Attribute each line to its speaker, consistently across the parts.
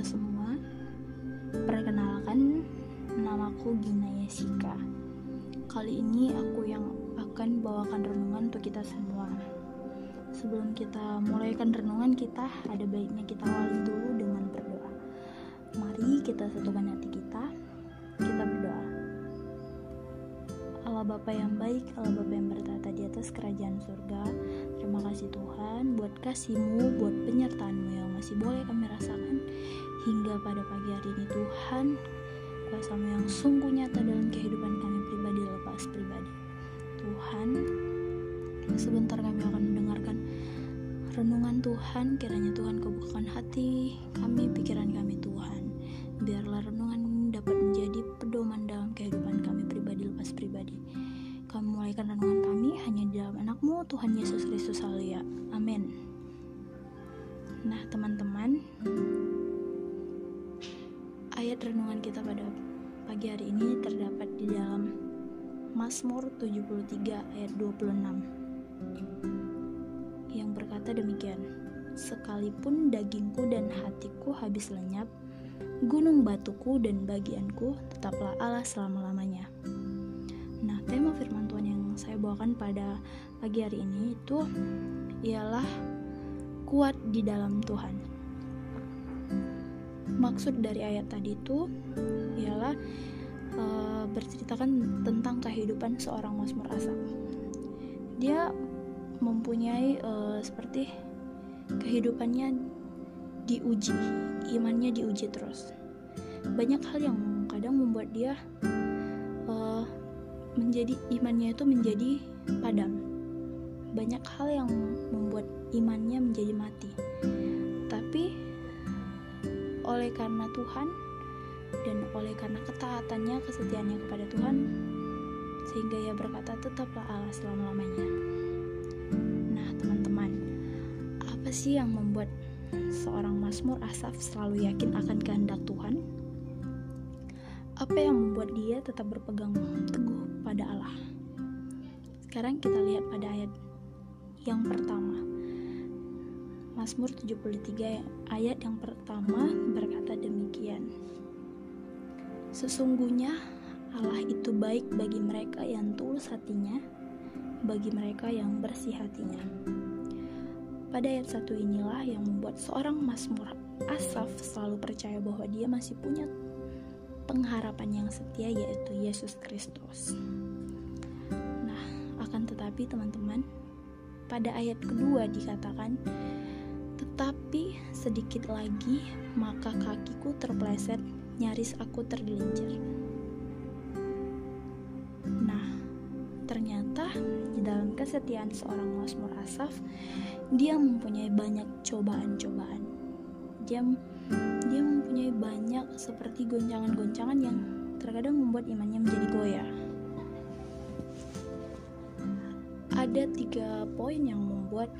Speaker 1: kita semua. Perkenalkan, namaku Gina Yesika. Kali ini aku yang akan bawakan renungan untuk kita semua. Sebelum kita mulaikan renungan kita, ada baiknya kita awali dulu dengan berdoa. Mari kita satukan hati kita, kita berdoa. Allah Bapa yang baik, Allah Bapa yang bertata di atas kerajaan surga, terima kasih Tuhan buat kasihmu, buat penyertaanmu yang masih boleh kami rasakan hingga pada pagi hari ini Tuhan kuasamu yang sungguh nyata dalam kehidupan kami pribadi lepas pribadi. Tuhan sebentar kami akan mendengarkan renungan Tuhan. Kiranya Tuhan kebukakan hati kami pikiran kami Tuhan. Biarlah renungan dapat menjadi pedoman dalam kehidupan kami pribadi lepas pribadi. Kami mulaikan renungan kami hanya di dalam anakmu Tuhan Yesus Kristus. Haleluya. Amin ayat renungan kita pada pagi hari ini terdapat di dalam Mazmur 73 ayat 26 yang berkata demikian Sekalipun dagingku dan hatiku habis lenyap gunung batuku dan bagianku tetaplah Allah selama-lamanya Nah tema firman Tuhan yang saya bawakan pada pagi hari ini itu ialah kuat di dalam Tuhan. Maksud dari ayat tadi itu ialah e, berceritakan tentang kehidupan seorang Mazmur Asaf. Dia mempunyai e, seperti kehidupannya diuji, imannya diuji terus. Banyak hal yang kadang membuat dia e, menjadi imannya itu menjadi padam banyak hal yang membuat imannya menjadi mati. Tapi oleh karena Tuhan dan oleh karena ketaatannya, kesetiaannya kepada Tuhan, sehingga ia berkata tetaplah Allah selama-lamanya. Nah, teman-teman, apa sih yang membuat seorang Mazmur Asaf selalu yakin akan kehendak Tuhan? Apa yang membuat dia tetap berpegang teguh pada Allah? Sekarang kita lihat pada ayat yang pertama. Mazmur 73 ayat yang pertama berkata demikian. Sesungguhnya Allah itu baik bagi mereka yang tulus hatinya, bagi mereka yang bersih hatinya. Pada ayat satu inilah yang membuat seorang Mazmur Asaf selalu percaya bahwa dia masih punya pengharapan yang setia yaitu Yesus Kristus. Nah, akan tetapi teman-teman, pada ayat kedua dikatakan, "Tetapi sedikit lagi, maka kakiku terpleset, nyaris aku tergelincir." Nah, ternyata di dalam kesetiaan seorang Mazmur Asaf, dia mempunyai banyak cobaan-cobaan. Dia dia mempunyai banyak seperti goncangan-goncangan yang terkadang membuat imannya menjadi goyah. ada tiga poin yang membuat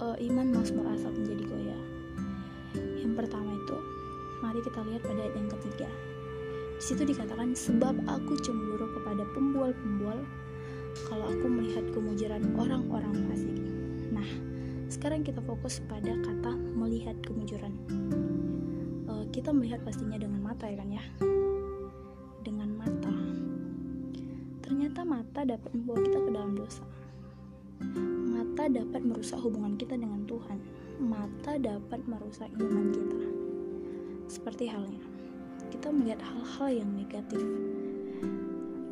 Speaker 1: uh, iman Mazmur Asaf menjadi goyah. Yang pertama itu, mari kita lihat pada ayat yang ketiga. Di situ dikatakan, sebab aku cemburu kepada pembual-pembual kalau aku melihat kemujaran orang-orang fasik. Nah, sekarang kita fokus pada kata melihat kemujaran. Uh, kita melihat pastinya dengan mata ya kan ya Ternyata mata dapat membawa kita ke dalam dosa. Mata dapat merusak hubungan kita dengan Tuhan. Mata dapat merusak iman kita. Seperti halnya, kita melihat hal-hal yang negatif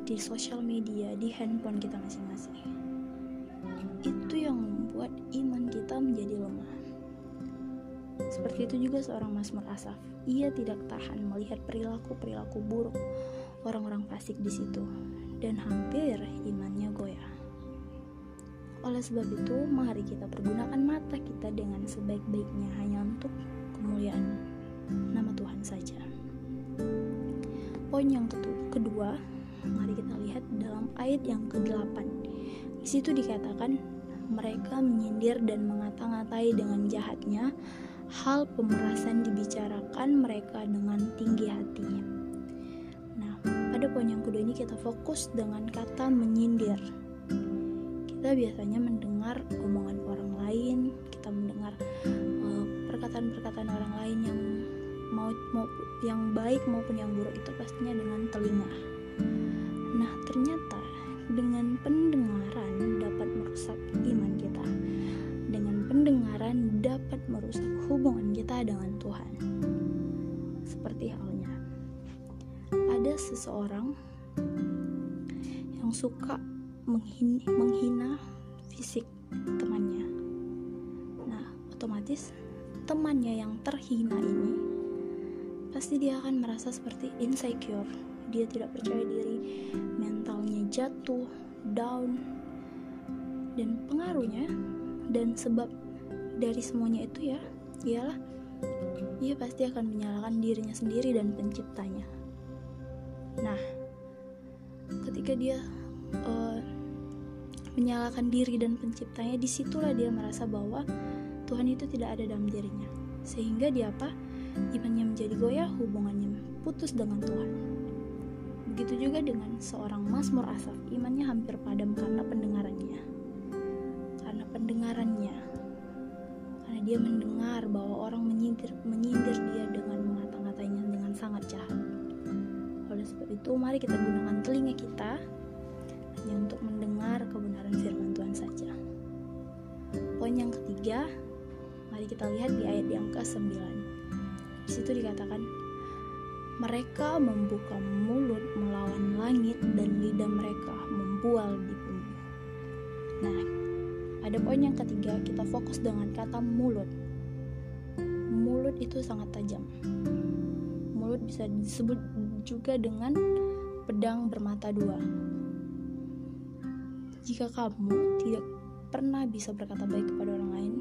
Speaker 1: di sosial media, di handphone kita masing-masing. Itu yang membuat iman kita menjadi lemah. Seperti itu juga seorang Mazmur Asaf. Ia tidak tahan melihat perilaku-perilaku buruk orang-orang fasik di situ dan hampir imannya goyah. Oleh sebab itu, mari kita pergunakan mata kita dengan sebaik-baiknya hanya untuk kemuliaan nama Tuhan saja. Poin yang kedua, mari kita lihat dalam ayat yang ke-8. Di situ dikatakan mereka menyindir dan mengata-ngatai dengan jahatnya hal pemerasan dibicarakan mereka dengan tinggi hati pada poin yang kedua ini kita fokus dengan kata menyindir. Kita biasanya mendengar omongan orang lain, kita mendengar uh, perkataan-perkataan orang lain yang mau mau yang baik maupun yang buruk itu pastinya dengan telinga. Nah, ternyata dengan pendengaran dapat merusak iman kita. Dengan pendengaran dapat merusak hubungan kita dengan Tuhan. Seperti halnya ada seseorang yang suka menghina, menghina fisik temannya. Nah, otomatis temannya yang terhina ini pasti dia akan merasa seperti insecure dia tidak percaya diri mentalnya jatuh down dan pengaruhnya dan sebab dari semuanya itu ya ialah dia pasti akan menyalahkan dirinya sendiri dan penciptanya nah ketika dia uh, menyalahkan diri dan penciptanya di situlah dia merasa bahwa Tuhan itu tidak ada dalam dirinya sehingga dia apa imannya menjadi goyah, hubungannya putus dengan Tuhan. Begitu juga dengan seorang Mazmur Asaf, imannya hampir padam karena pendengarannya. Karena pendengarannya. Karena dia mendengar bahwa orang menyindir, menyindir dia dengan mengata-ngatainya dengan sangat jahat. Oleh sebab itu, mari kita gunakan telinga kita hanya untuk mendengar kebenaran firman Tuhan saja. Poin yang ketiga, mari kita lihat di ayat yang ke-9. Di situ dikatakan, mereka membuka mulut melawan langit dan lidah mereka membual di bumi. Nah, pada poin yang ketiga kita fokus dengan kata mulut. Mulut itu sangat tajam. Mulut bisa disebut juga dengan pedang bermata dua. Jika kamu tidak pernah bisa berkata baik kepada orang lain,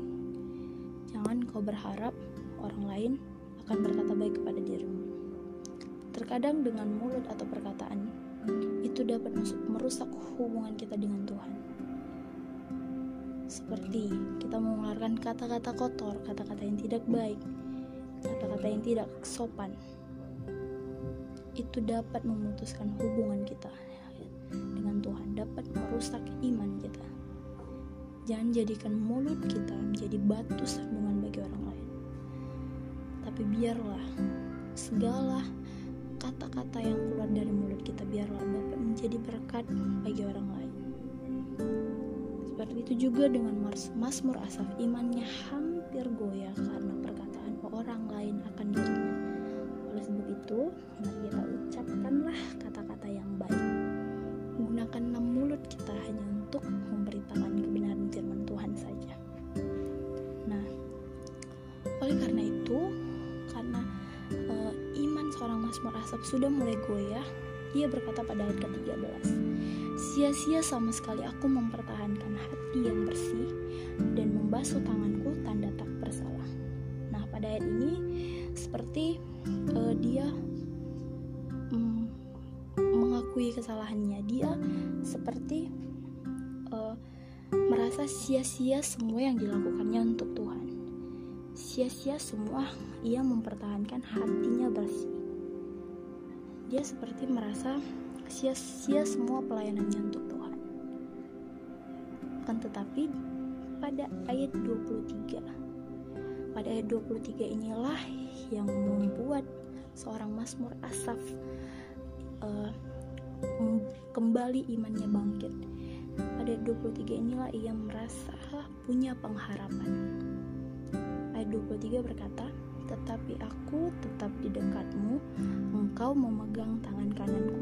Speaker 1: jangan kau berharap orang lain akan berkata baik kepada dirimu. Terkadang dengan mulut atau perkataan itu dapat merusak hubungan kita dengan Tuhan. Seperti kita mengeluarkan kata-kata kotor, kata-kata yang tidak baik, kata-kata yang tidak sopan. Itu dapat memutuskan hubungan kita merusak iman kita. Jangan jadikan mulut kita menjadi batu sandungan bagi orang lain tapi biarlah segala kata-kata yang keluar dari mulut kita biarlah dapat menjadi berkat bagi orang lain. Seperti itu juga dengan Mazmur Asaf, imannya hampir goyah karena perkataan orang lain akan dirinya. Oleh sebab itu, mari kita ucapkanlah kata-kata Asap sudah mulai goyah, ia berkata pada ayat ke-13, Sia-sia sama sekali aku mempertahankan hati yang bersih dan membasuh tanganku tanda tak bersalah. Nah, pada ayat ini seperti uh, dia um, mengakui kesalahannya. Dia seperti uh, merasa sia-sia semua yang dilakukannya untuk Tuhan sia-sia semua ia mempertahankan hatinya bersih. Dia seperti merasa sia-sia semua pelayanannya untuk Tuhan. Kan tetapi pada ayat 23 pada ayat 23 inilah yang membuat seorang Mazmur Asaf uh, kembali imannya bangkit. Pada ayat 23 inilah ia merasa punya pengharapan ayat 23 berkata, Tetapi aku tetap di dekatmu, memegang tangan kananku.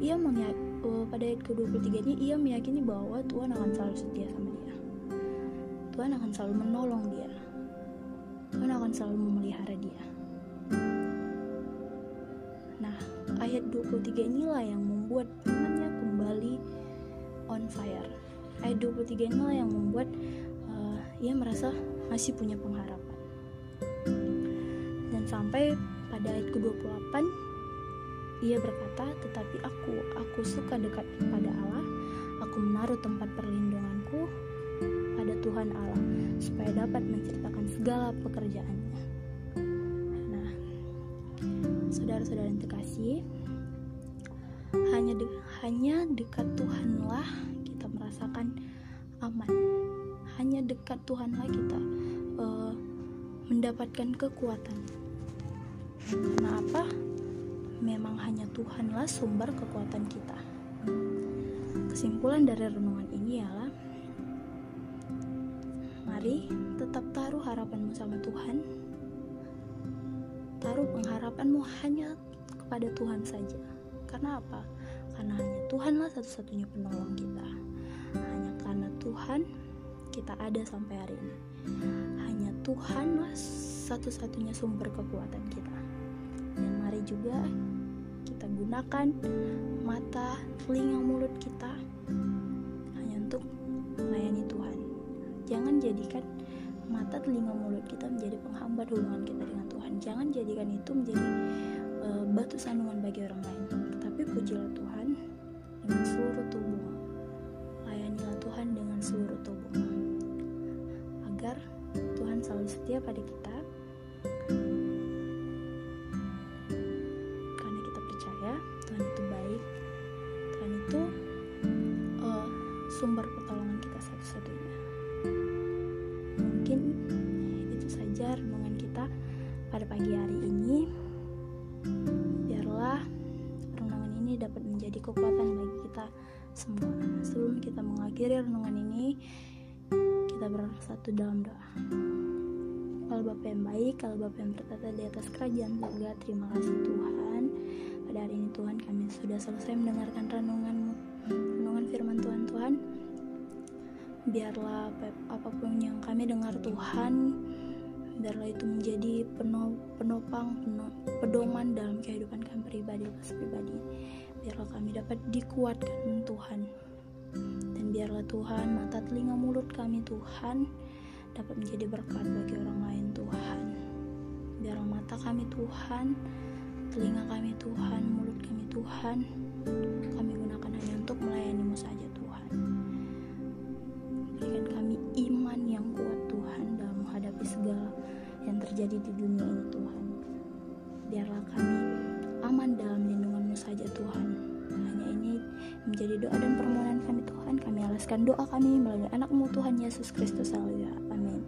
Speaker 1: Ia menyak- uh, pada ayat ke-23 ini ia meyakini bahwa Tuhan akan selalu setia sama dia. Tuhan akan selalu menolong dia. Tuhan akan selalu memelihara dia. Nah, ayat 23 inilah yang membuat imannya kembali on fire. Ayat 23 inilah yang membuat uh, ia merasa masih punya pengharapan. Dan sampai pada ayat ke-28 ia berkata, "Tetapi aku, aku suka dekat pada Allah. Aku menaruh tempat perlindunganku pada Tuhan Allah supaya dapat menceritakan segala pekerjaannya." Nah, saudara-saudara yang terkasih, hanya de hanya dekat Tuhanlah kita merasakan aman hanya dekat Tuhanlah kita uh, mendapatkan kekuatan. Karena apa? Memang hanya Tuhanlah sumber kekuatan kita. Kesimpulan dari renungan ini ialah Mari tetap taruh harapanmu sama Tuhan. Taruh pengharapanmu hanya kepada Tuhan saja. Karena apa? Karena hanya Tuhanlah satu-satunya penolong kita. Hanya karena Tuhan kita ada sampai hari ini. Hanya Tuhanlah satu-satunya sumber kekuatan kita. Dan mari juga kita gunakan mata, telinga, mulut kita hanya untuk melayani Tuhan. Jangan jadikan mata, telinga, mulut kita menjadi penghambat hubungan kita dengan Tuhan. Jangan jadikan itu menjadi uh, batu sandungan bagi orang lain. Tapi pujilah Tuhan dengan seluruh tubuh. Layanilah Tuhan dengan seluruh tubuh. Agar Tuhan selalu setia pada kita. Sumber pertolongan kita satu-satunya. Mungkin itu saja renungan kita pada pagi hari ini. Biarlah renungan ini dapat menjadi kekuatan bagi kita semua. Sebelum kita mengakhiri renungan ini, kita bersatu dalam doa. Kalau Bapak yang baik, kalau Bapak yang bertata di atas kerajaan surga, terima kasih Tuhan. Pada hari ini Tuhan kami sudah selesai mendengarkan renungan Biarlah apa pun yang kami dengar Tuhan, biarlah itu menjadi penopang, pedoman dalam kehidupan kami pribadi lepas pribadi. Biarlah kami dapat dikuatkan Tuhan. Dan biarlah Tuhan mata telinga mulut kami Tuhan dapat menjadi berkat bagi orang lain Tuhan. Biarlah mata kami Tuhan, telinga kami Tuhan, mulut kami Tuhan, kami gunakan hanya untuk melayanimu saja Tuhan. Terjadi di dunia ini Tuhan. Biarlah kami aman dalam lindunganmu saja Tuhan. Hanya ini menjadi doa dan permohonan kami Tuhan. Kami alaskan doa kami melalui anakmu Tuhan Yesus Kristus. Amin.